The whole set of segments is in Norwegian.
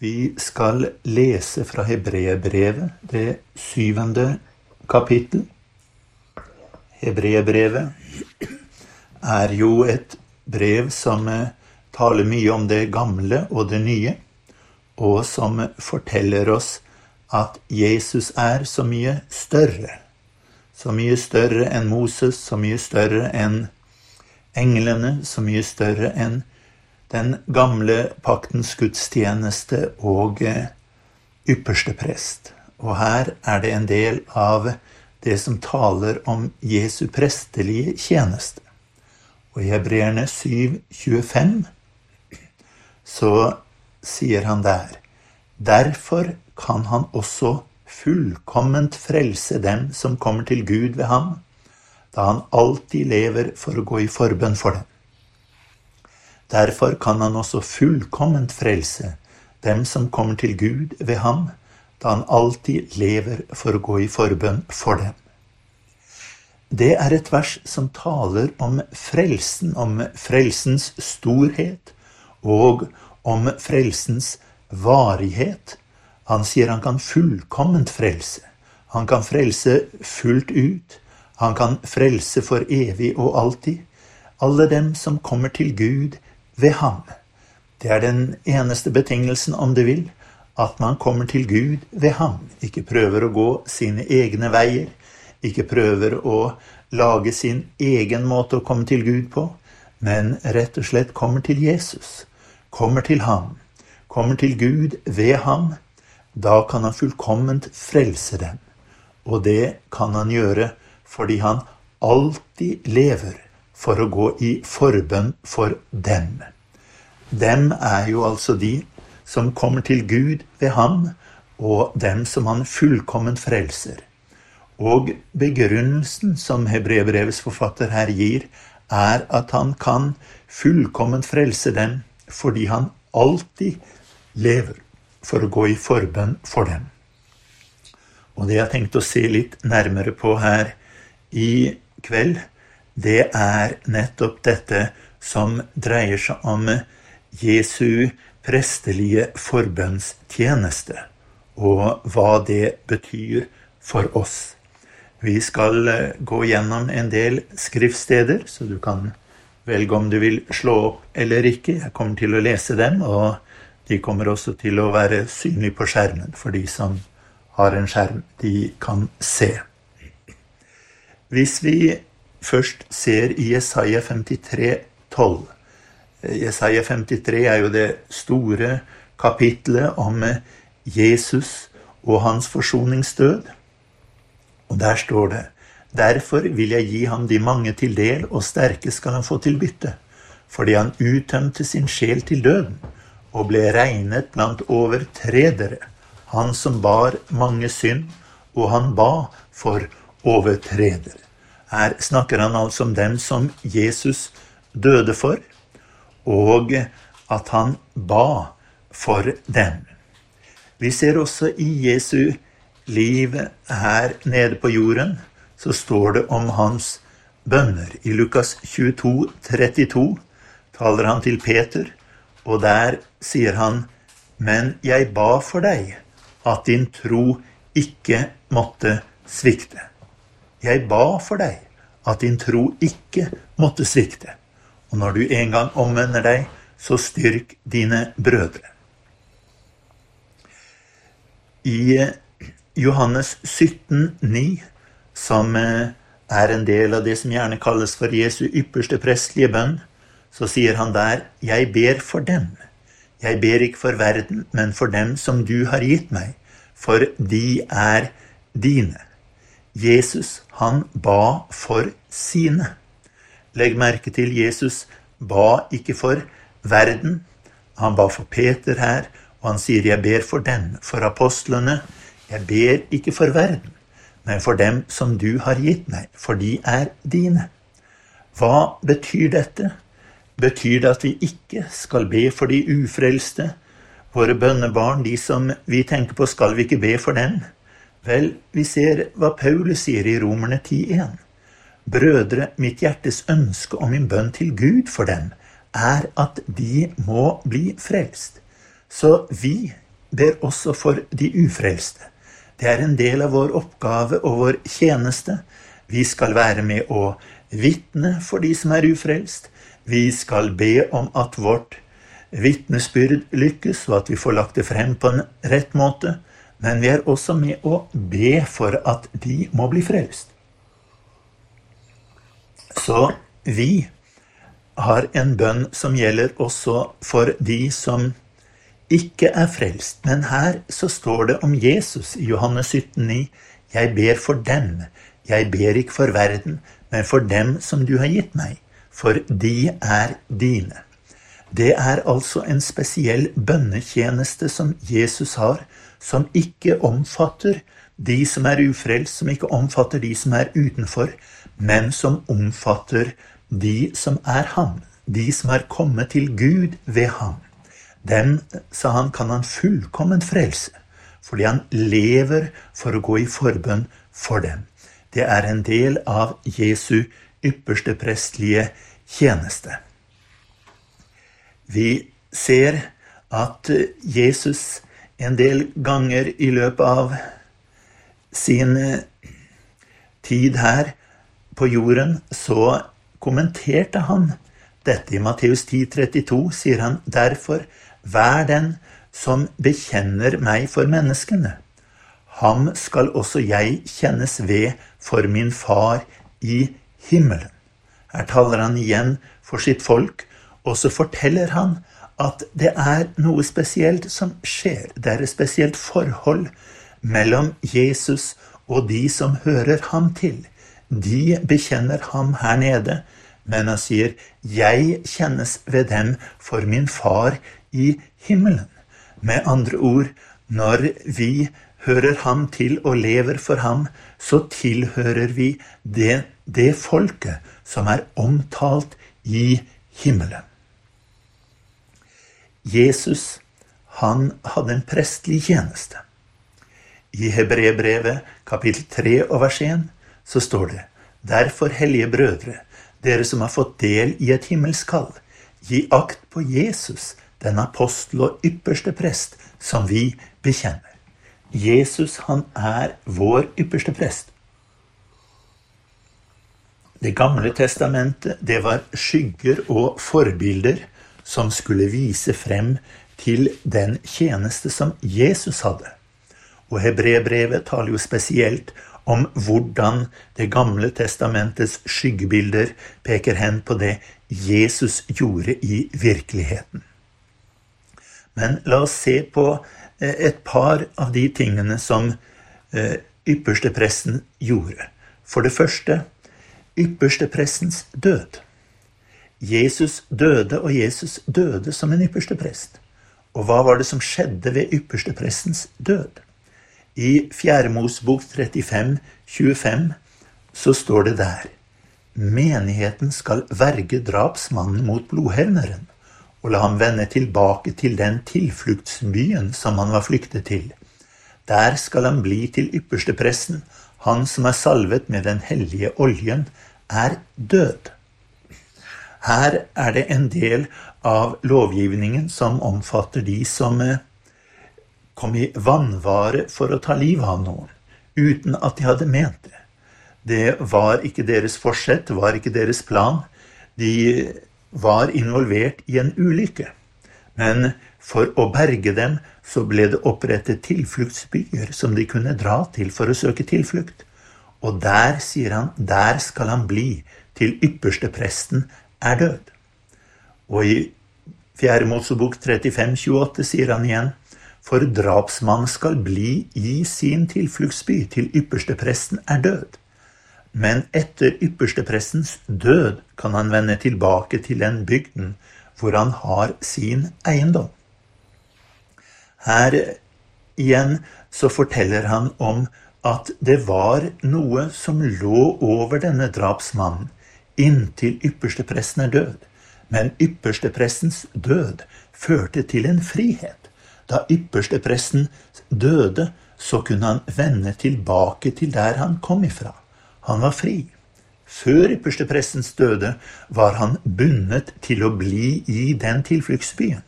Vi skal lese fra Hebreerbrevet, det syvende kapittel. Hebreerbrevet er jo et brev som taler mye om det gamle og det nye, og som forteller oss at Jesus er så mye større. Så mye større enn Moses, så mye større enn englene, så mye større enn den gamle paktens gudstjeneste og eh, ypperste prest. Og her er det en del av det som taler om Jesu prestelige tjeneste. Og i Hebreerne 7,25 så sier han der Derfor kan han også fullkomment frelse dem som kommer til Gud ved ham, da han alltid lever for å gå i forbønn for dem. Derfor kan han også fullkomment frelse dem som kommer til Gud ved ham, da han alltid lever for å gå i forbønn for dem. Det er et vers som taler om frelsen, om frelsens storhet og om frelsens varighet. Han sier han kan fullkomment frelse. Han kan frelse fullt ut. Han kan frelse for evig og alltid. Alle dem som kommer til Gud ved ham. Det er den eneste betingelsen, om du vil, at man kommer til Gud ved ham. Ikke prøver å gå sine egne veier, ikke prøver å lage sin egen måte å komme til Gud på, men rett og slett kommer til Jesus, kommer til ham, kommer til Gud ved ham. Da kan han fullkomment frelse dem. Og det kan han gjøre fordi han alltid lever for å gå i forbønn for dem. Dem er jo altså de som kommer til Gud ved ham, og dem som han fullkomment frelser. Og begrunnelsen som hebreerbrevets forfatter her gir, er at han kan fullkomment frelse dem fordi han alltid lever for å gå i forbønn for dem. Og det jeg har tenkt å se litt nærmere på her i kveld, det er nettopp dette som dreier seg om Jesu prestelige forbønnstjeneste, og hva det betyr for oss. Vi skal eh, gå gjennom en del skriftsteder, så du kan velge om du vil slå opp eller ikke. Jeg kommer til å lese dem, og de kommer også til å være synlige på skjermen for de som har en skjerm de kan se. Hvis vi først ser i Jesaja 53, 12, Jesaja 53 er jo det store kapitlet om Jesus og hans forsoningsdød. Og der står det Derfor vil jeg gi ham de mange til del, og sterke skal han få til bytte. Fordi han uttømte sin sjel til døden og ble regnet blant overtredere, han som bar mange synd, og han ba for overtredere. Her snakker han altså om dem som Jesus døde for, og at han ba for dem. Vi ser også i Jesu liv her nede på jorden, så står det om hans bønner. I Lukas 22, 32 taler han til Peter, og der sier han, Men jeg ba for deg at din tro ikke måtte svikte. Jeg ba for deg at din tro ikke måtte svikte. Og når du en gang omvender deg, så styrk dine brødre. I eh, Johannes 17, 9, som eh, er en del av det som gjerne kalles for Jesu ypperste prestlige bønn, så sier han der, Jeg ber for dem. Jeg ber ikke for verden, men for dem som du har gitt meg, for de er dine. Jesus, han ba for sine. Legg merke til Jesus ba ikke for verden. Han ba for Peter her, og han sier 'jeg ber for dem', for apostlene. Jeg ber ikke for verden, men for dem som du har gitt meg, for de er dine. Hva betyr dette? Betyr det at vi ikke skal be for de ufrelste? Våre bønnebarn, de som vi tenker på, skal vi ikke be for dem? Vel, vi ser hva Paulus sier i Romerne 10.1. Brødre, mitt hjertes ønske og min bønn til Gud for dem er at de må bli frelst. Så vi ber også for de ufrelste. Det er en del av vår oppgave og vår tjeneste. Vi skal være med å vitne for de som er ufrelst. Vi skal be om at vårt vitnesbyrd lykkes, og at vi får lagt det frem på en rett måte. Men vi er også med å be for at de må bli frelst. Så vi har en bønn som gjelder også for de som ikke er frelst. Men her så står det om Jesus i Johannes 17,9.: Jeg ber for dem. Jeg ber ikke for verden, men for dem som du har gitt meg, for de er dine. Det er altså en spesiell bønnetjeneste som Jesus har, som ikke omfatter de som er ufrelst, som ikke omfatter de som er utenfor, men som omfatter de som er ham, de som er kommet til Gud ved ham. Dem, sa han, kan han fullkomment frelse, fordi han lever for å gå i forbønn for dem. Det er en del av Jesu ypperste prestlige tjeneste. Vi ser at Jesus en del ganger i løpet av sin tid her på jorden, så kommenterte han dette. I Matteus 10, 32 sier han derfor Vær den som bekjenner meg for menneskene. Ham skal også jeg kjennes ved for min far i himmelen. Her taler han igjen for sitt folk, og så forteller han at det er noe spesielt som skjer. Det er et spesielt forhold mellom Jesus og de som hører ham til. De bekjenner ham her nede, men han sier, 'Jeg kjennes ved dem for min far i himmelen'. Med andre ord, når vi hører ham til og lever for ham, så tilhører vi det, det folket som er omtalt i himmelen. Jesus, han hadde en prestlig tjeneste. I Hebrebrevet kapittel 3 og vers 1 så står det Derfor, hellige brødre, dere som har fått del i et himmelskall, gi akt på Jesus, den apostel og ypperste prest, som vi bekjenner. Jesus, han er vår ypperste prest. Det gamle testamentet, det var skygger og forbilder som skulle vise frem til den tjeneste som Jesus hadde. Og Hebrebrevet taler jo spesielt om hvordan Det gamle testamentets skyggebilder peker hen på det Jesus gjorde i virkeligheten. Men la oss se på eh, et par av de tingene som eh, ypperstepresten gjorde. For det første yppersteprestens død. Jesus døde, og Jesus døde som en ypperste prest. Og hva var det som skjedde ved yppersteprestens død? I Fjerde Mosebok 35, 25 så står det der Menigheten skal verge drapsmannen mot blodhevneren og la ham vende tilbake til den tilfluktsbyen som han var flyktet til. Der skal han bli til ypperstepresten, han som er salvet med den hellige oljen, er død. Her er det en del av lovgivningen som omfatter de som eh, kom i vanvare for å ta livet av noen, uten at de hadde ment det. Det var ikke deres forsett, det var ikke deres plan. De var involvert i en ulykke. Men for å berge dem så ble det opprettet tilfluktsbyer som de kunne dra til for å søke tilflukt. Og der, sier han, der skal han bli til ypperste presten er død. Og i 4. Mosebok 35, 28 sier han igjen for drapsmannen skal bli i sin tilfluktsby til ypperstepresten er død. Men etter yppersteprestens død kan han vende tilbake til den bygden hvor han har sin eiendom. Her igjen så forteller han om at det var noe som lå over denne drapsmannen inntil ypperstepresten er død. Men yppersteprestens død førte til en frihet. Da ypperstepresten døde, så kunne han vende tilbake til der han kom ifra. Han var fri. Før yppersteprestens døde var han bundet til å bli i den tilfluktsbyen.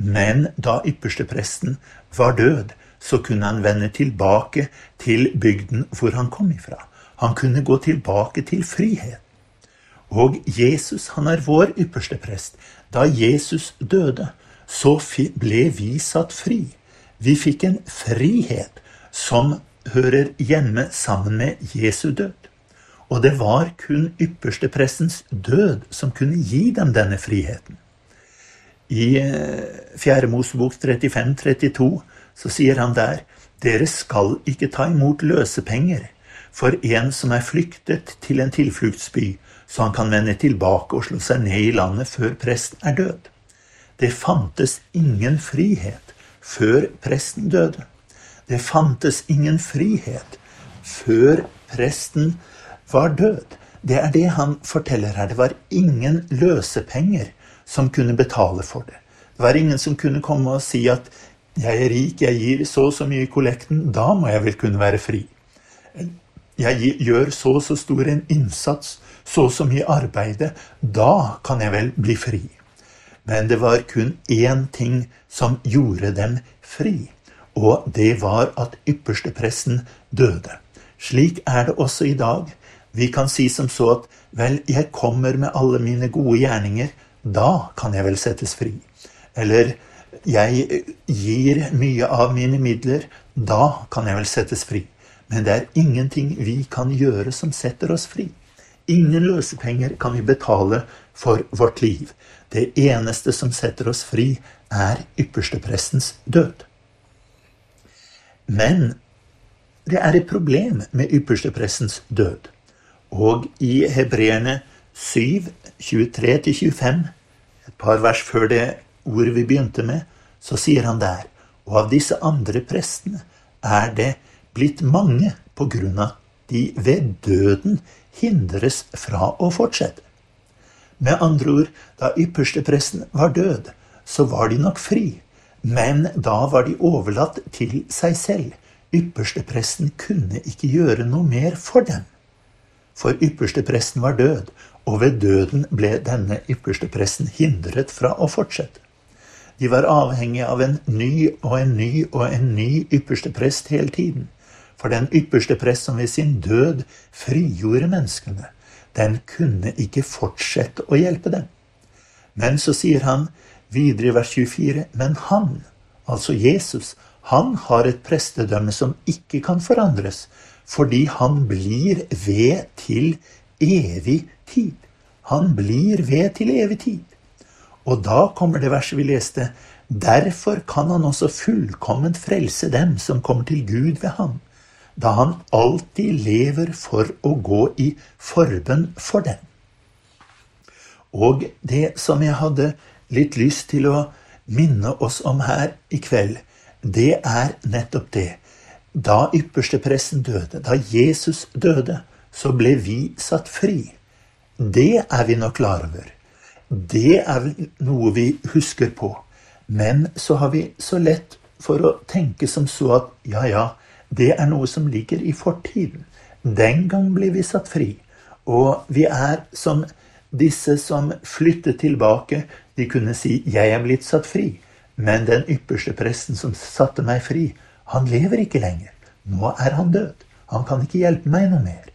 Men da ypperstepresten var død, så kunne han vende tilbake til bygden hvor han kom ifra. Han kunne gå tilbake til frihet. Og Jesus, han er vår ypperste prest. Da Jesus døde, så ble vi satt fri. Vi fikk en frihet som hører hjemme sammen med Jesu død. Og det var kun yppersteprestens død som kunne gi dem denne friheten. I 4. Eh, Mosebok 35-32 så sier han der dere skal ikke ta imot løsepenger for en som er flyktet til en tilfluktsby, så han kan vende tilbake og slå seg ned i landet før presten er død. Det fantes ingen frihet før presten døde. Det fantes ingen frihet før presten var død. Det er det han forteller her. Det var ingen løsepenger som kunne betale for det. Det var ingen som kunne komme og si at 'jeg er rik, jeg gir så og så mye i kollekten', da må jeg vel kunne være fri. Jeg gjør så og så stor en innsats, så og så mye arbeide, da kan jeg vel bli fri. Men det var kun én ting som gjorde dem fri, og det var at ypperstepresten døde. Slik er det også i dag. Vi kan si som så at vel, jeg kommer med alle mine gode gjerninger, da kan jeg vel settes fri. Eller jeg gir mye av mine midler, da kan jeg vel settes fri. Men det er ingenting vi kan gjøre som setter oss fri. Ingen løsepenger kan vi betale for vårt liv. Det eneste som setter oss fri, er yppersteprestens død. Men det er et problem med yppersteprestens død. Og i Hebreerne 7, 23-25, et par vers før det ordet vi begynte med, så sier han der Og av disse andre prestene er det blitt mange på grunn av de ved døden hindres fra å fortsette. Med andre ord, da ypperstepresten var død, så var de nok fri, men da var de overlatt til seg selv. Ypperstepresten kunne ikke gjøre noe mer for dem. For ypperstepresten var død, og ved døden ble denne ypperstepresten hindret fra å fortsette. De var avhengige av en ny og en ny og en ny yppersteprest hele tiden. For den ypperste prest som ved sin død frigjorde menneskene, den kunne ikke fortsette å hjelpe dem. Men så sier han videre i vers 24, men han, altså Jesus, han har et prestedømme som ikke kan forandres, fordi han blir ved til evig tid. Han blir ved til evig tid. Og da kommer det verset vi leste. Derfor kan han også fullkomment frelse dem som kommer til Gud ved ham, da han alltid lever for å gå i forbønn for den. Og det som jeg hadde litt lyst til å minne oss om her i kveld, det er nettopp det. Da ypperstepresten døde, da Jesus døde, så ble vi satt fri. Det er vi nok klar over. Det er noe vi husker på. Men så har vi så lett for å tenke som så at ja, ja, det er noe som ligger i fortiden. Den gang ble vi satt fri. Og vi er som disse som flyttet tilbake. De kunne si 'jeg er blitt satt fri', men den ypperste presten som satte meg fri, han lever ikke lenger. Nå er han død. Han kan ikke hjelpe meg noe mer.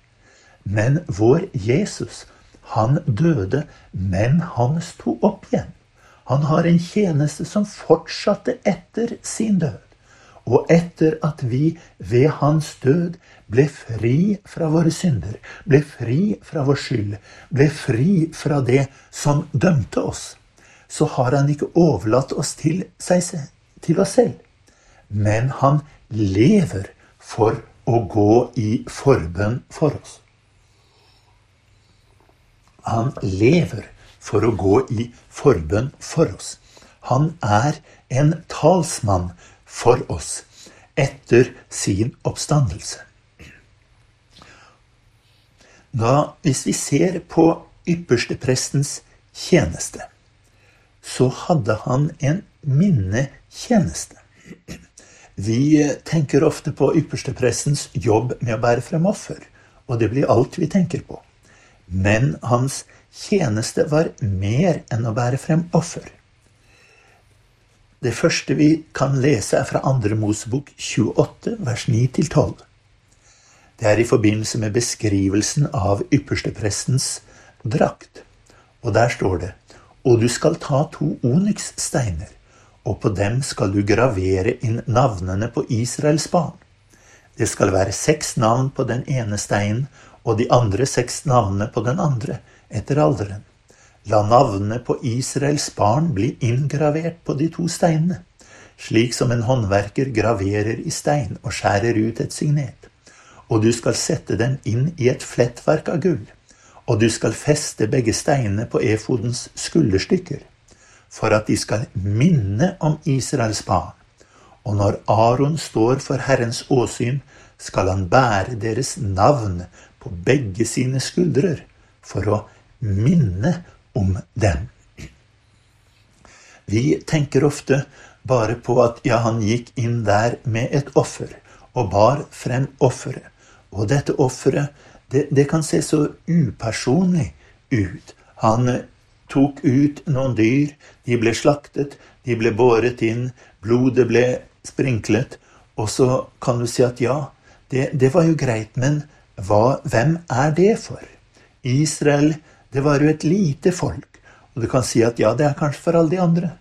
Men vår Jesus, han døde, men han sto opp igjen. Han har en tjeneste som fortsatte etter sin død. Og etter at vi ved hans død ble fri fra våre synder, ble fri fra vår skyld, ble fri fra det som dømte oss, så har han ikke overlatt oss til, seg, til oss selv. Men han lever for å gå i forbønn for oss. Han lever for å gå i forbønn for oss. Han er en talsmann for oss etter sin oppstandelse. Da, hvis vi ser på yppersteprestens tjeneste, så hadde han en minnetjeneste. Vi tenker ofte på yppersteprestens jobb med å bære frem offer, og det blir alt vi tenker på. Men hans tjeneste var mer enn å bære frem offer. Det første vi kan lese, er fra Andre Mosebok 28, vers 9-12. Det er i forbindelse med beskrivelsen av yppersteprestens drakt. Og der står det Og du skal ta to onykssteiner, og på dem skal du gravere inn navnene på Israels barn. Det skal være seks navn på den ene steinen, og de andre seks navnene på den andre, etter alderen. La navnene på Israels barn bli inngravert på de to steinene, slik som en håndverker graverer i stein og skjærer ut et signet. Og du skal sette dem inn i et flettverk av gull og du skal feste begge steinene på efodens skulderstykker, for at de skal minne om Israels barn. Og når Aron står for Herrens åsyn, skal han bære deres navn på begge sine skuldrer, for å minne om dem. Vi tenker ofte bare på at ja, han gikk inn der med et offer, og bar frem offeret. Og dette offeret det, det kan se så upersonlig ut. Han eh, tok ut noen dyr, de ble slaktet, de ble båret inn, blodet ble sprinklet, og så kan du si at ja, det, det var jo greit, men hva, hvem er det for? Israel, det var jo et lite folk, og du kan si at ja, det er kanskje for alle de andre.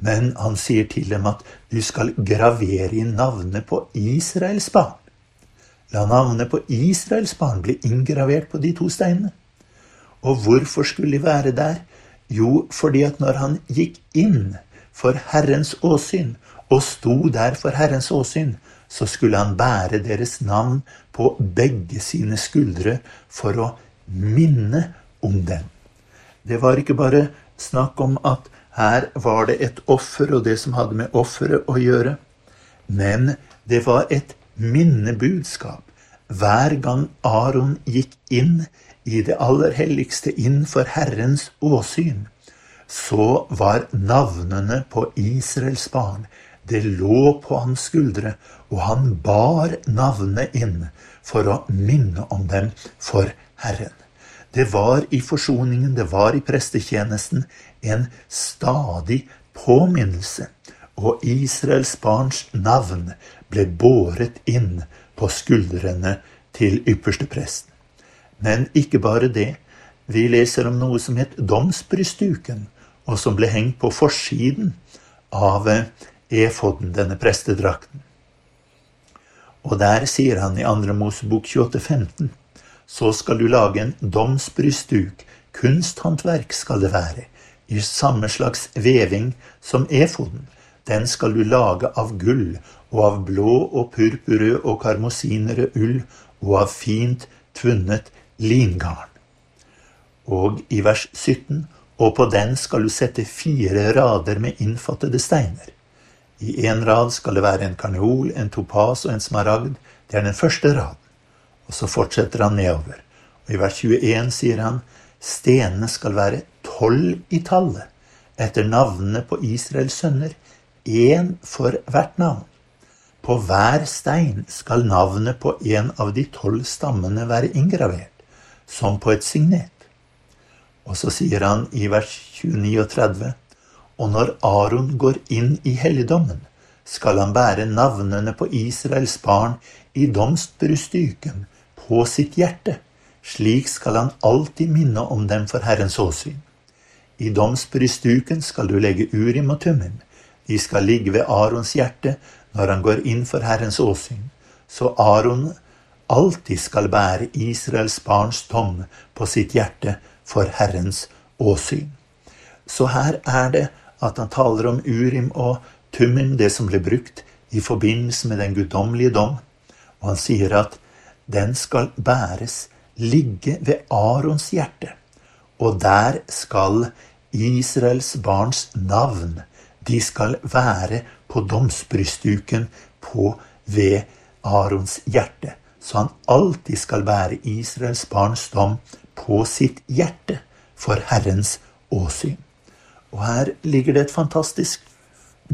Men han sier til dem at du skal gravere inn navnet på Israels barn. La navnet på Israels barn bli inngravert på de to steinene. Og hvorfor skulle de være der? Jo, fordi at når han gikk inn for Herrens åsyn, og sto der for Herrens åsyn, så skulle han bære deres navn på begge sine skuldre for å minne om dem. Det var ikke bare snakk om at her var det et offer og det som hadde med offeret å gjøre, men det var et minnebudskap. Hver gang Aron gikk inn i det aller helligste, inn for Herrens åsyn, så var navnene på Israels barn Det lå på hans skuldre, og han bar navnet inn for å minne om dem for Herren. Det var i forsoningen, det var i prestetjenesten, en stadig påminnelse. Og Israels barns navn ble båret inn på skuldrene til ypperstepresten. Men ikke bare det. Vi leser om noe som het domsbrystduken, og som ble hengt på forsiden av efoden, denne prestedrakten. Og der sier han i 2. Mosebok 28,15.: Så skal du lage en domsbrystduk, kunsthåndverk skal det være, i samme slags veving som efoden. Den skal du lage av gull og av blå og purpurrød og karmosinrød ull og av fint tvunnet lingarn. Og i vers 17, og på den skal du sette fire rader med innfattede steiner. I én rad skal det være en karneol, en topas og en smaragd. Det er den første raden. Og så fortsetter han nedover. Og I vers 21 sier han stenene skal være tolv i tallet, etter navnene på Israels sønner, én for hvert navn. På hver stein skal navnet på en av de tolv stammene være inngravert, som på et signet. Og så sier han i vers 29 og 30.: Og når Aron går inn i helligdommen, skal han bære navnene på Israels barn i domsbrustyken på sitt hjerte. Slik skal han alltid minne om dem for Herrens åsyn. I domsbrystuken skal du legge Urim og tummim. De skal ligge ved Arons hjerte når han går inn for Herrens åsyn, så Aron alltid skal bære Israels barns dom på sitt hjerte for Herrens åsyn. Så her er det at han taler om Urim og tummim, det som ble brukt i forbindelse med den guddommelige dom, og han sier at den skal bæres, ligge ved Arons hjerte, og der skal Israels barns navn, de skal være på domsbrystduken på ved Arons hjerte, så han alltid skal bære Israels barns dom på sitt hjerte for Herrens åsyn. Og her ligger det et fantastisk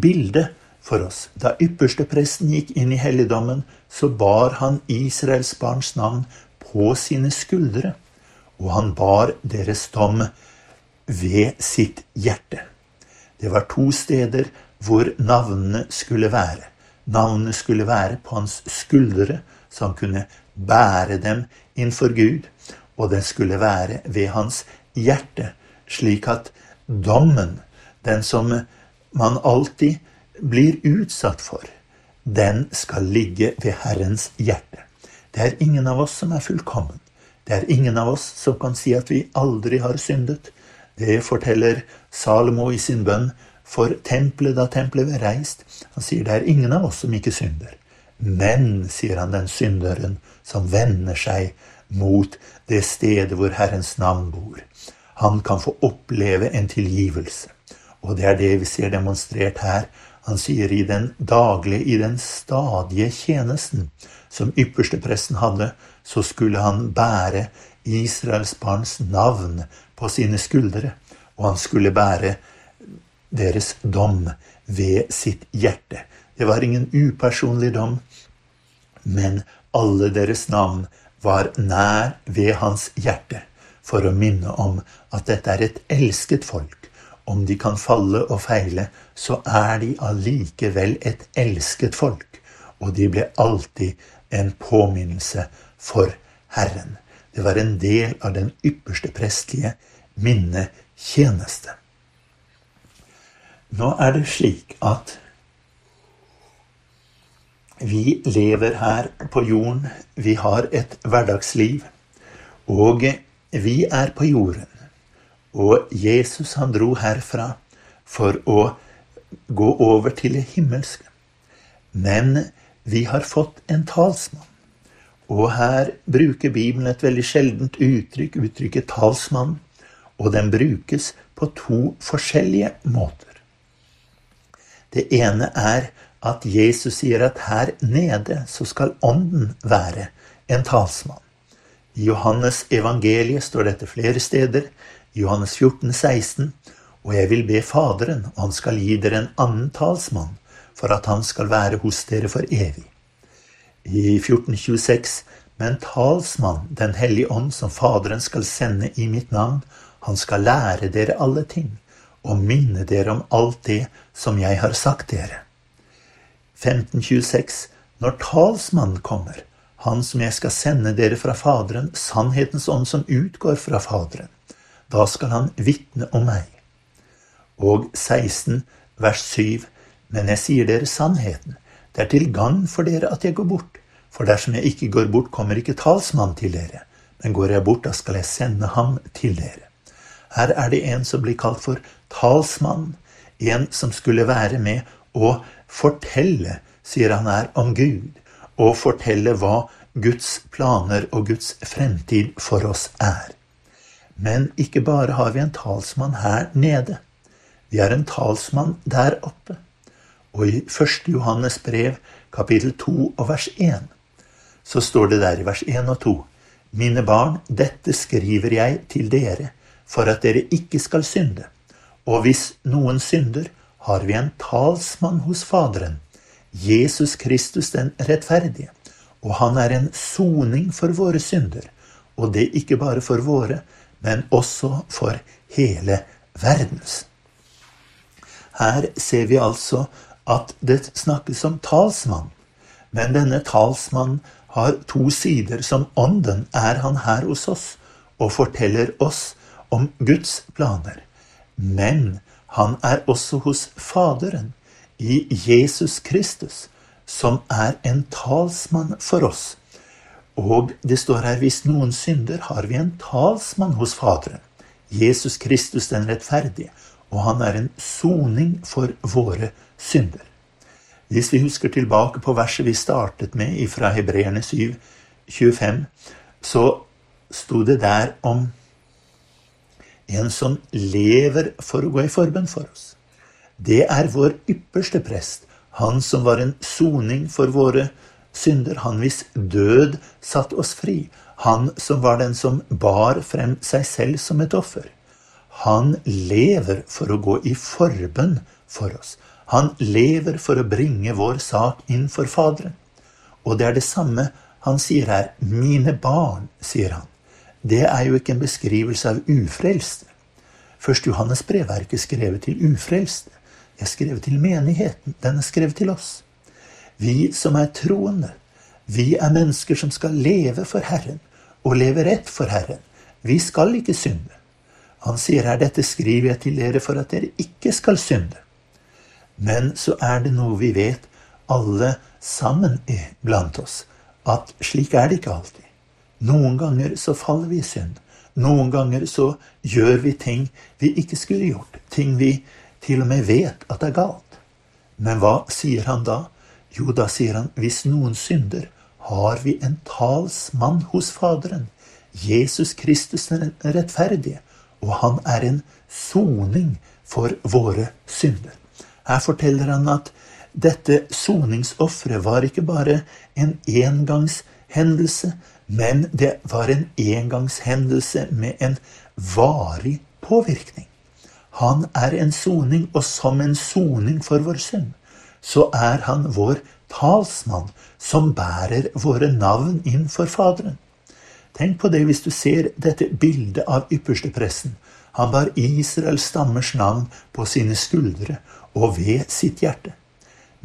bilde for oss. Da ypperstepresten gikk inn i helligdommen, så bar han Israels barns navn på sine skuldre, og han bar deres dom ved sitt hjerte. Det var to steder hvor navnene skulle være. Navnene skulle være på hans skuldre, så han kunne bære dem innenfor Gud. Og den skulle være ved hans hjerte, slik at dommen, den som man alltid blir utsatt for, den skal ligge ved Herrens hjerte. Det er ingen av oss som er fullkommen. Det er ingen av oss som kan si at vi aldri har syndet. Det forteller Salomo i sin bønn for tempelet da tempelet ble reist. Han sier det er ingen av oss som ikke synder. Men, sier han, den synderen som vender seg mot det stedet hvor Herrens navn bor. Han kan få oppleve en tilgivelse. Og det er det vi ser demonstrert her. Han sier i den daglige, i den stadige tjenesten som ypperstepresten hadde, så skulle han bære Israels barns navn på sine skuldre, og han skulle bære deres dom ved sitt hjerte. Det var ingen upersonlig dom, men alle deres navn var nær ved hans hjerte, for å minne om at dette er et elsket folk. Om de kan falle og feile, så er de allikevel et elsket folk, og de ble alltid en påminnelse for Herren. Det var en del av den ypperste prestlige minnetjeneste. Nå er det slik at vi lever her på jorden. Vi har et hverdagsliv. Og vi er på jorden. Og Jesus han dro herfra for å gå over til det himmelske. Men vi har fått en talsmann. Og her bruker Bibelen et veldig sjeldent uttrykk, uttrykket talsmann, og den brukes på to forskjellige måter. Det ene er at Jesus sier at her nede så skal Ånden være en talsmann. I Johannes evangeliet står dette flere steder. Johannes 14, 16. Og jeg vil be Faderen, og han skal gi dere en annen talsmann, for at han skal være hos dere for evig. I 1426.: Men talsmann, Den hellige ånd, som Faderen skal sende i mitt navn, han skal lære dere alle ting og minne dere om alt det som jeg har sagt dere. 1526. Når talsmannen kommer, han som jeg skal sende dere fra Faderen, sannhetens ånd som utgår fra Faderen, da skal han vitne om meg. Og 16, vers 7. Men jeg sier dere sannheten. Det er til gagn for dere at jeg går bort. For dersom jeg ikke går bort, kommer ikke talsmann til dere. Men går jeg bort, da skal jeg sende ham til dere. Her er det en som blir kalt for talsmann. En som skulle være med og fortelle, sier han her, om Gud. Og fortelle hva Guds planer og Guds fremtid for oss er. Men ikke bare har vi en talsmann her nede. Vi har en talsmann der oppe. Og i 1. Johannes brev, kapittel 2 og vers 1, så står det der i vers 1 og 2.: Mine barn, dette skriver jeg til dere, for at dere ikke skal synde. Og hvis noen synder, har vi en talsmann hos Faderen, Jesus Kristus den rettferdige. Og han er en soning for våre synder. Og det ikke bare for våre, men også for hele verdens. Her ser vi altså at det snakkes om talsmann. Men denne talsmannen har to sider. Som ånden er han her hos oss og forteller oss om Guds planer. Men han er også hos Faderen, i Jesus Kristus, som er en talsmann for oss. Og det står her hvis noen synder, har vi en talsmann hos Faderen. Jesus Kristus den rettferdige. Og han er en soning for våre synder. Hvis vi husker tilbake på verset vi startet med fra Hebreerne 7, 25, så sto det der om en som lever for å gå i forbønn for oss. Det er vår ypperste prest, han som var en soning for våre synder, han hvis død satt oss fri, han som var den som bar frem seg selv som et offer. Han lever for å gå i forbønn for oss. Han lever for å bringe vår sak inn for Faderen. Og det er det samme han sier her. Mine barn, sier han. Det er jo ikke en beskrivelse av ufrelste. Først Johannes brev er ikke skrevet til ufrelste. Det er skrevet til menigheten. Den er skrevet til oss. Vi som er troende, vi er mennesker som skal leve for Herren og leve rett for Herren. Vi skal ikke synde. Han sier her, dette skriver jeg til dere for at dere ikke skal synde. Men så er det noe vi vet, alle sammen blant oss, at slik er det ikke alltid. Noen ganger så faller vi i synd. Noen ganger så gjør vi ting vi ikke skulle gjort. Ting vi til og med vet at er galt. Men hva sier han da? Jo, da sier han hvis noen synder, har vi en talsmann hos Faderen. Jesus Kristus den rettferdige. Og han er en soning for våre synder. Her forteller han at dette soningsofferet var ikke bare en engangshendelse, men det var en engangshendelse med en varig påvirkning. Han er en soning, og som en soning for vår synd, så er han vår talsmann som bærer våre navn inn for Faderen. Tenk på det hvis du ser dette bildet av ypperstepresten. Han bar Israels stammers navn på sine skuldre og ved sitt hjerte.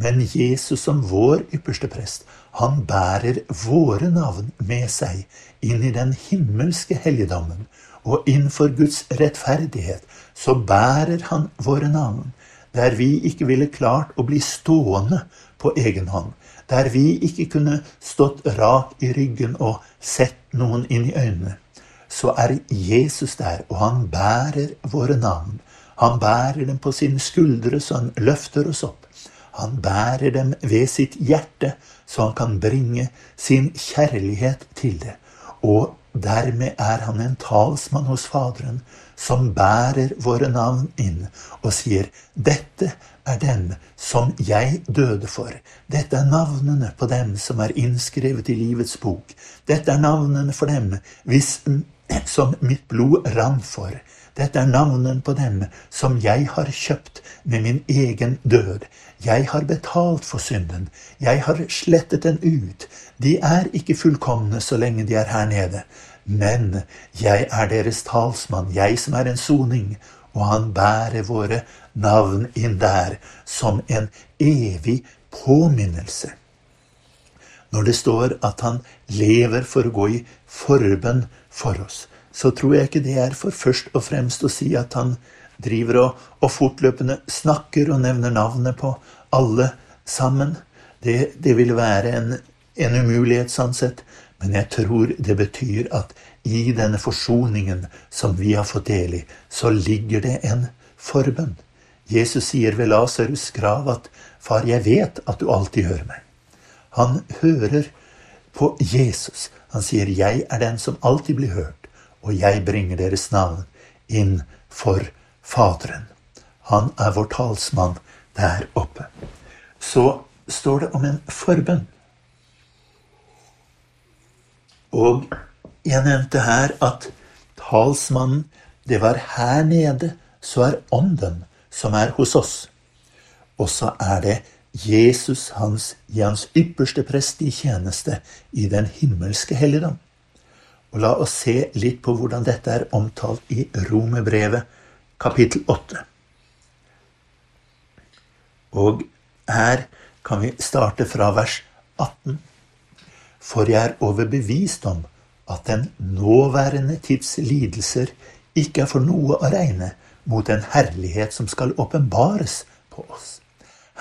Men Jesus som vår ypperste prest, han bærer våre navn med seg inn i den himmelske helligdommen, og innenfor Guds rettferdighet så bærer han våre navn, der vi ikke ville klart å bli stående på egen hånd, der vi ikke kunne stått rak i ryggen og sett noen inn i øynene, så er Jesus der, og han bærer våre navn. Han bærer dem på sine skuldre, så han løfter oss opp. Han bærer dem ved sitt hjerte, så han kan bringe sin kjærlighet til det. Og dermed er han en talsmann hos Faderen, som bærer våre navn inn og sier 'Dette er dem som jeg døde for. Dette er navnene på dem som er innskrevet i livets bok. Dette er navnene for dem hvis, som mitt blod rant for. Dette er navnene på dem som jeg har kjøpt med min egen død. Jeg har betalt for synden. Jeg har slettet den ut. De er ikke fullkomne så lenge de er her nede. Men jeg er deres talsmann, jeg som er en soning, og han bærer våre navn inn der som en evig påminnelse. Når det står at han lever for å gå i forbønn for oss, så tror jeg ikke det er for først og fremst å si at han driver og, og fortløpende snakker og nevner navnet på alle sammen. Det, det vil være en, en umulighet sånn sett. Men jeg tror det betyr at i denne forsoningen som vi har fått del i, så ligger det en forbønn. Jesus sier ved Lasarus' grav at 'Far, jeg vet at du alltid hører meg'. Han hører på Jesus. Han sier 'Jeg er den som alltid blir hørt', og jeg bringer deres navn inn for Faderen. Han er vår talsmann der oppe. Så står det om en forbønn. Og jeg nevnte her at talsmannen, det var her nede, så er ånden som er hos oss. Og så er det Jesus hans, i hans ypperste prest i tjeneste i den himmelske helligdom. Og la oss se litt på hvordan dette er omtalt i Romerbrevet kapittel 8. Og her kan vi starte fra vers 18. For jeg er overbevist om at den nåværende tids lidelser ikke er for noe å regne mot en herlighet som skal åpenbares på oss.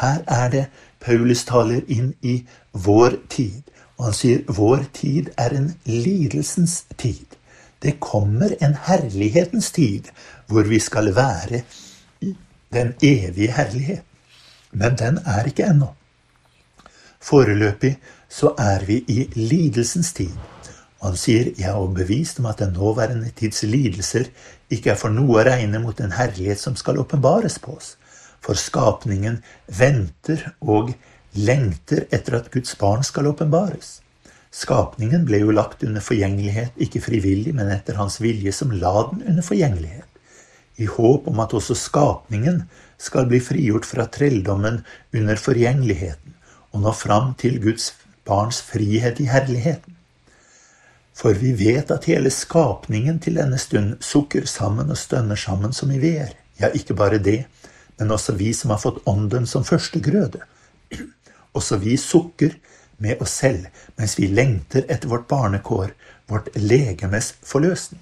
Her er det Paulus taler inn i vår tid. Og han sier vår tid er en lidelsens tid. Det kommer en herlighetens tid hvor vi skal være i den evige herlighet. Men den er ikke ennå. Foreløpig så er vi i lidelsens tid. Og han sier, 'Jeg er overbevist om at den nåværende tids lidelser ikke er for noe å regne mot den herlighet som skal åpenbares på oss.' For skapningen venter og lengter etter at Guds barn skal åpenbares. Skapningen ble jo lagt under forgjengelighet, ikke frivillig, men etter hans vilje, som la den under forgjengelighet. I håp om at også skapningen skal bli frigjort fra trelldommen under forgjengeligheten og nå fram til Guds barns frihet i herligheten. For vi vet at hele skapningen til denne stund sukker sammen og stønner sammen som i veer. Ja, ikke bare det, men også vi som har fått Ånden som førstegrøde. Også vi sukker med oss selv mens vi lengter etter vårt barnekår, vårt legemes forløsning.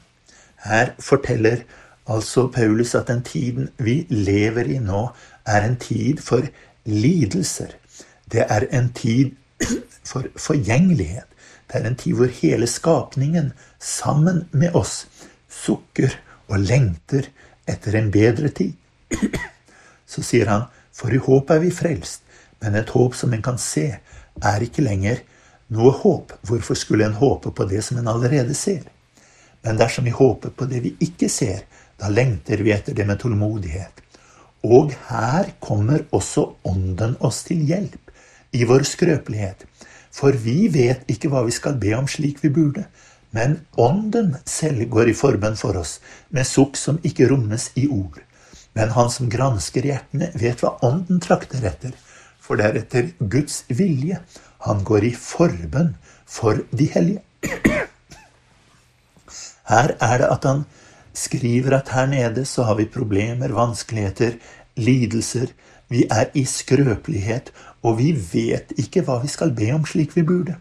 Her forteller altså Paulus at den tiden vi lever i nå, er en tid for lidelser. Det er en tid for forgjengelighet. Det er en tid hvor hele skapningen, sammen med oss, sukker og lengter etter en bedre tid. Så sier han, for i håp er vi frelst, men et håp som en kan se, er ikke lenger noe håp. Hvorfor skulle en håpe på det som en allerede ser? Men dersom vi håper på det vi ikke ser, da lengter vi etter det med tålmodighet. Og her kommer også Ånden oss til hjelp i vår skrøpelighet. For vi vet ikke hva vi skal be om slik vi burde. Men Ånden selv går i forbønn for oss, med sukk som ikke rommes i ord. Men han som gransker hjertene, vet hva Ånden trakter etter, for det er etter Guds vilje han går i forbønn for de hellige. Her er det at han skriver at her nede så har vi problemer, vanskeligheter, lidelser. Vi er i skrøpelighet, og vi vet ikke hva vi skal be om slik vi burde.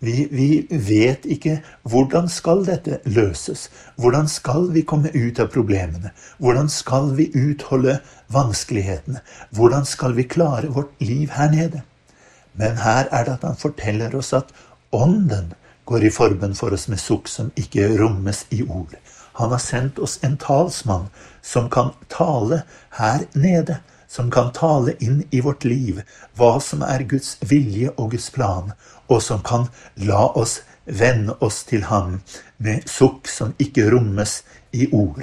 Vi, vi, vet ikke hvordan skal dette løses. Hvordan skal vi komme ut av problemene? Hvordan skal vi utholde vanskelighetene? Hvordan skal vi klare vårt liv her nede? Men her er det at han forteller oss at Ånden går i forbønn for oss med sukk som ikke rommes i ord. Han har sendt oss en talsmann som kan tale her nede som kan tale inn i vårt liv hva som er Guds vilje og Guds plan, og som kan la oss vende oss til Ham med sukk som ikke rommes i ord.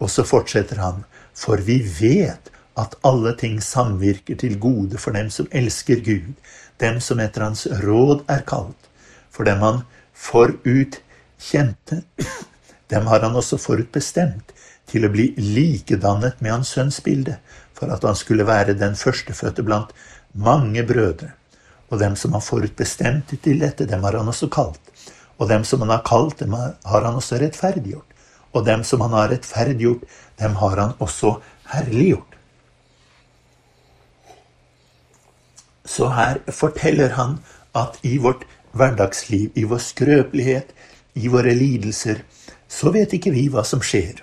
Og så fortsetter han, for vi vet at alle ting samvirker til gode for dem som elsker Gud, dem som etter Hans råd er kalt. For dem han forut kjente, dem har han også forutbestemt til å bli likedannet med Hans sønns bilde, for at han skulle være den førstefødte blant mange brødre. Og dem som han forutbestemt til dette, dem har han også kalt. Og dem som han har kalt, dem har han også rettferdiggjort. Og dem som han har rettferdiggjort, dem har han også herliggjort. Så her forteller han at i vårt hverdagsliv, i vår skrøpelighet, i våre lidelser, så vet ikke vi hva som skjer,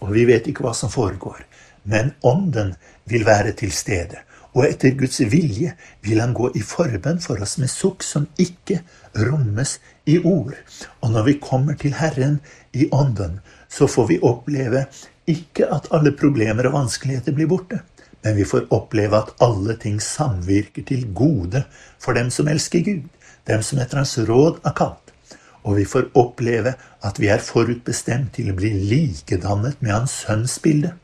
og vi vet ikke hva som foregår. Men Ånden vil være til stede. Og etter Guds vilje vil han gå i forbønn for oss med sukk som ikke rommes i ord. Og når vi kommer til Herren i ånden, så får vi oppleve ikke at alle problemer og vanskeligheter blir borte, men vi får oppleve at alle ting samvirker til gode for dem som elsker Gud, dem som etter Hans råd er kalt. Og vi får oppleve at vi er forutbestemt til å bli likedannet med Hans sønns bilde.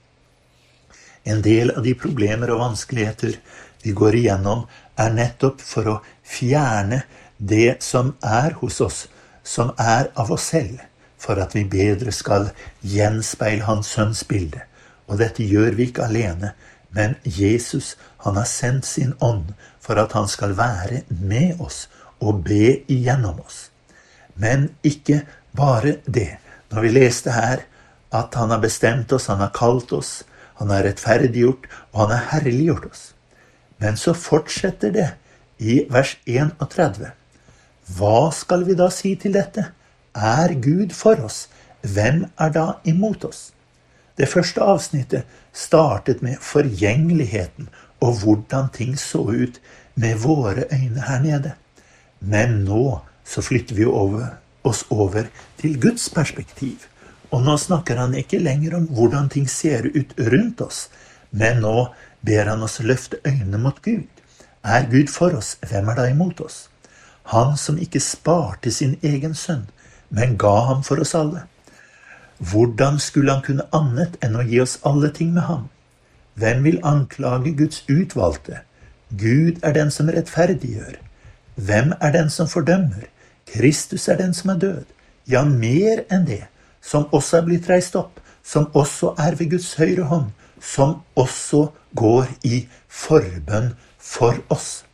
En del av de problemer og vanskeligheter vi går igjennom, er nettopp for å fjerne det som er hos oss, som er av oss selv, for at vi bedre skal gjenspeile Hans Sønns bilde. Og dette gjør vi ikke alene, men Jesus han har sendt sin ånd for at han skal være med oss og be igjennom oss. Men ikke bare det. Når vi leste her at han har bestemt oss, han har kalt oss, han har rettferdiggjort, og han har herliggjort oss. Men så fortsetter det i vers 31. Hva skal vi da si til dette? Er Gud for oss? Hvem er da imot oss? Det første avsnittet startet med forgjengeligheten og hvordan ting så ut med våre øyne her nede. Men nå så flytter vi over, oss over til Guds perspektiv. Og nå snakker han ikke lenger om hvordan ting ser ut rundt oss, men nå ber han oss løfte øynene mot Gud. Er Gud for oss, hvem er da imot oss? Han som ikke sparte sin egen sønn, men ga ham for oss alle. Hvordan skulle han kunne annet enn å gi oss alle ting med ham? Hvem vil anklage Guds utvalgte? Gud er den som rettferdiggjør. Hvem er den som fordømmer? Kristus er den som er død. Ja, mer enn det som også er blitt reist opp, som også er ved Guds høyre hånd, som også går i forbønn for oss.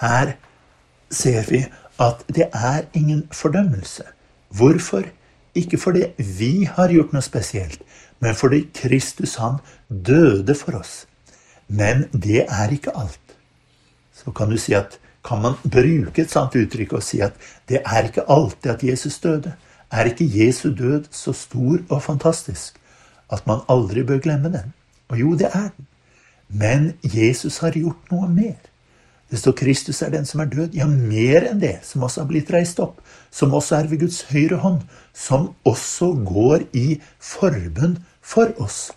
Her ser vi at det er ingen fordømmelse. Hvorfor? Ikke fordi vi har gjort noe spesielt, men fordi Kristus han døde for oss. Men det er ikke alt. Så kan du si at kan man bruke et sånt uttrykk og si at det er ikke alltid at Jesus døde? Er ikke Jesu død så stor og fantastisk at man aldri bør glemme den? Og jo, det er den. Men Jesus har gjort noe mer. Det står Kristus er den som er død. Ja, mer enn det, som også har blitt reist opp. Som også er ved Guds høyre hånd. Som også går i forbund for oss.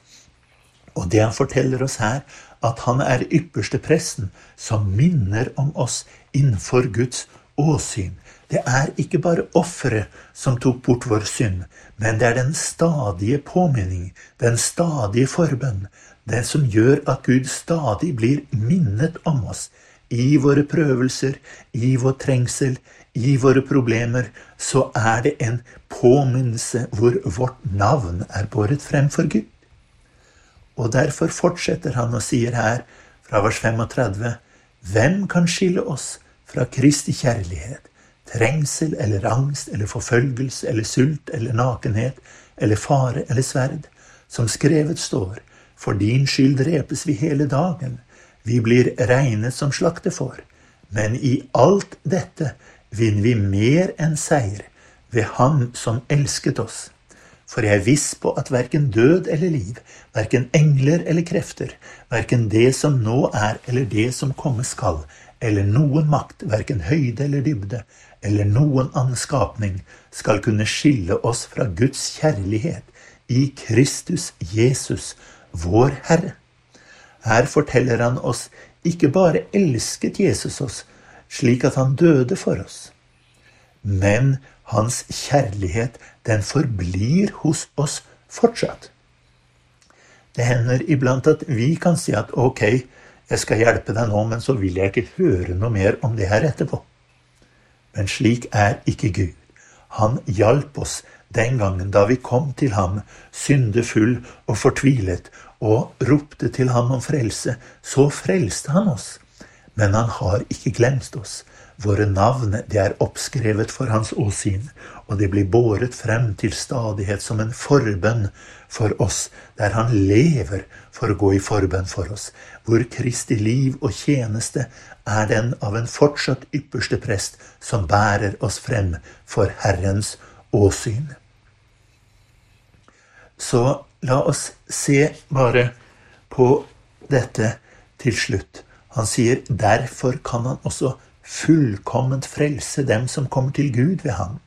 Og det han forteller oss her, at han er ypperste presten som minner om oss innenfor Guds åsyn. Det er ikke bare offeret som tok bort vår synd, men det er den stadige påminning, den stadige forbønn, det som gjør at Gud stadig blir minnet om oss. I våre prøvelser, i vår trengsel, i våre problemer, så er det en påminnelse hvor vårt navn er båret frem for Gud. Og derfor fortsetter han og sier her, fra vers 35, Hvem kan skille oss fra Kristi kjærlighet? Trengsel eller angst eller forfølgelse eller sult eller nakenhet eller fare eller sverd? Som skrevet står, for din skyld drepes vi hele dagen, vi blir regnet som slaktefår. Men i alt dette vinner vi mer enn seier ved Han som elsket oss. For jeg er viss på at verken død eller liv, verken engler eller krefter, verken det som nå er eller det som komme skal, eller noen makt, verken høyde eller dybde, eller noen annen skapning, skal kunne skille oss fra Guds kjærlighet i Kristus Jesus, vår Herre. Her forteller han oss ikke bare elsket Jesus oss slik at han døde for oss, men hans kjærlighet, den forblir hos oss fortsatt. Det hender iblant at vi kan si at ok, jeg skal hjelpe deg nå, men så vil jeg ikke høre noe mer om det her etterpå. Men slik er ikke Gud. Han hjalp oss den gangen da vi kom til ham, syndefull og fortvilet, og ropte til ham om frelse. Så frelste han oss. Men han har ikke glemt oss. Våre navn det er oppskrevet for hans åsyn, og det blir båret frem til stadighet som en forbønn for oss, der han lever for å gå i forbønn for oss, hvor Kristi liv og tjeneste er den av en fortsatt ypperste prest som bærer oss frem for Herrens åsyn. Så la oss se bare på dette til slutt. Han sier derfor kan han også fullkomment frelse dem som kommer til Gud ved ham,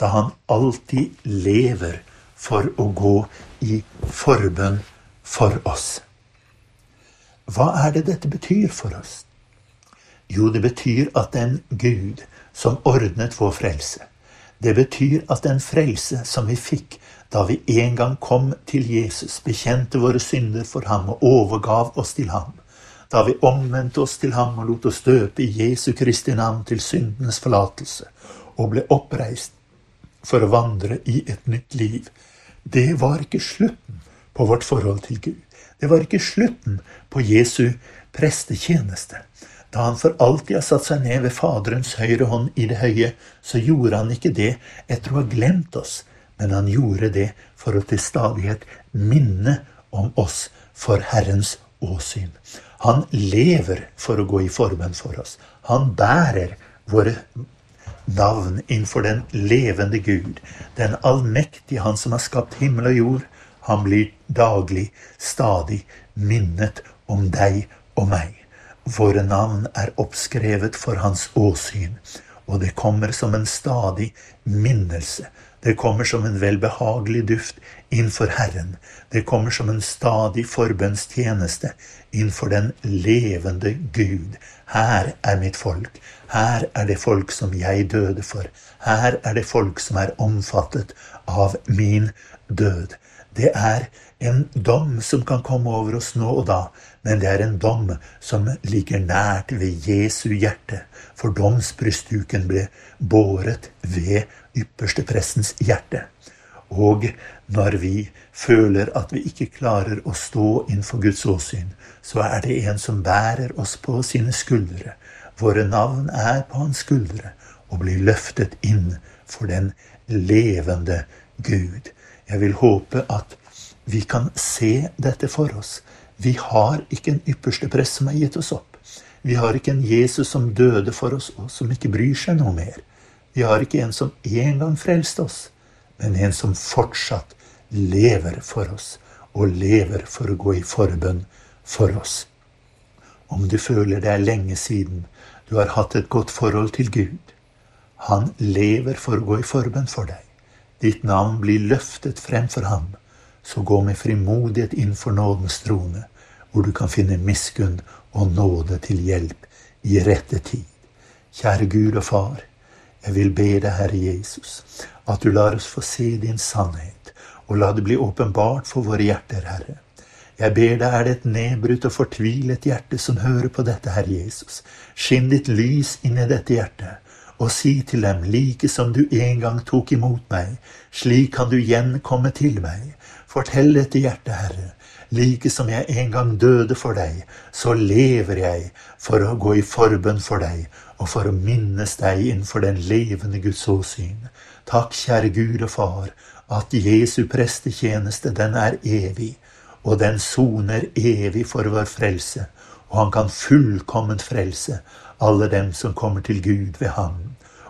da han alltid lever for å gå i forbønn for oss. Hva er det dette betyr for oss? Jo, det betyr at den Gud som ordnet vår frelse, det betyr at den frelse som vi fikk da vi en gang kom til Jesus, bekjente våre synder for ham og overgav oss til ham, da vi omvendte oss til ham og lot oss døpe i Jesu Kristi navn til syndenes forlatelse, og ble oppreist for å vandre i et nytt liv. Det var ikke slutten på vårt forhold til Gud. Det var ikke slutten på Jesu prestetjeneste. Da han for alltid har satt seg ned ved Faderens høyre hånd i det høye, så gjorde han ikke det etter å ha glemt oss, men han gjorde det for å til stadighet minne om oss for Herrens åsyn. Han lever for å gå i forbønn for oss. Han bærer våre navn innenfor den levende Gud, den allmektige Han som har skapt himmel og jord. Han blir daglig, stadig minnet om deg og meg. Våre navn er oppskrevet for hans åsyn, og det kommer som en stadig minnelse det kommer som en velbehagelig duft innenfor Herren. Det kommer som en stadig forbønnstjeneste innenfor den levende Gud. Her er mitt folk. Her er det folk som jeg døde for. Her er det folk som er omfattet av min død. Det er en dom som kan komme over oss nå og da, men det er en dom som ligger nært ved Jesu hjerte. For domsbrystduken ble båret ved ypperste prestens hjerte. Og når vi føler at vi ikke klarer å stå innenfor Guds åsyn, så er det en som bærer oss på sine skuldre. Våre navn er på hans skuldre og blir løftet inn for den levende Gud. Jeg vil håpe at vi kan se dette for oss. Vi har ikke en ypperste prest som har gitt oss opp. Vi har ikke en Jesus som døde for oss, og som ikke bryr seg noe mer. Vi har ikke en som en gang frelste oss, men en som fortsatt lever for oss, og lever for å gå i forbønn for oss. Om du føler det er lenge siden du har hatt et godt forhold til Gud, han lever for å gå i forbønn for deg. Ditt navn blir løftet frem for ham. Så gå med frimodighet inn for nådens trone, hvor du kan finne miskunn og nåde til hjelp i rette tid. Kjære Gud og Far, jeg vil be deg, Herre Jesus, at du lar oss få se din sannhet, og la det bli åpenbart for våre hjerter, Herre. Jeg ber deg, er det et nedbrutt og fortvilet hjerte som hører på dette, Herre Jesus. Skinn ditt lys inn i dette hjertet, og si til dem, like som du en gang tok imot meg, slik kan du igjen komme til meg. Fortell dette hjertet, Herre. Like som jeg en gang døde for deg, så lever jeg for å gå i forbønn for deg og for å minnes deg innenfor den levende Guds åsyn. Takk, kjære Gud og Far, at Jesu prestetjeneste, den er evig, og den soner evig for vår frelse, og han kan fullkomment frelse alle dem som kommer til Gud ved ham.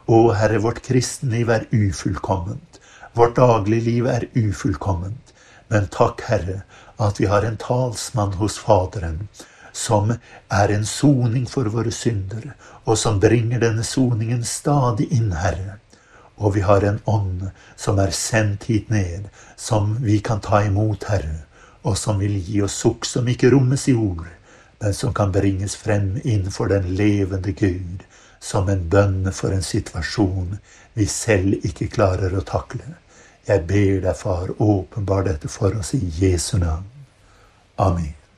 Å, Herre, vårt kristenliv er ufullkomment. Vårt dagligliv er ufullkomment. Men takk, Herre, at vi har en talsmann hos Faderen som er en soning for våre synder, og som bringer denne soningen stadig inn, Herre. Og vi har en ånd som er sendt hit ned, som vi kan ta imot, Herre, og som vil gi oss sukk som ikke rommes i ord, men som kan bringes frem innenfor den levende Gud, som en bønn for en situasjon vi selv ikke klarer å takle. Jeg ber deg, Far, åpenbar dette for oss i Jesu navn. Amen.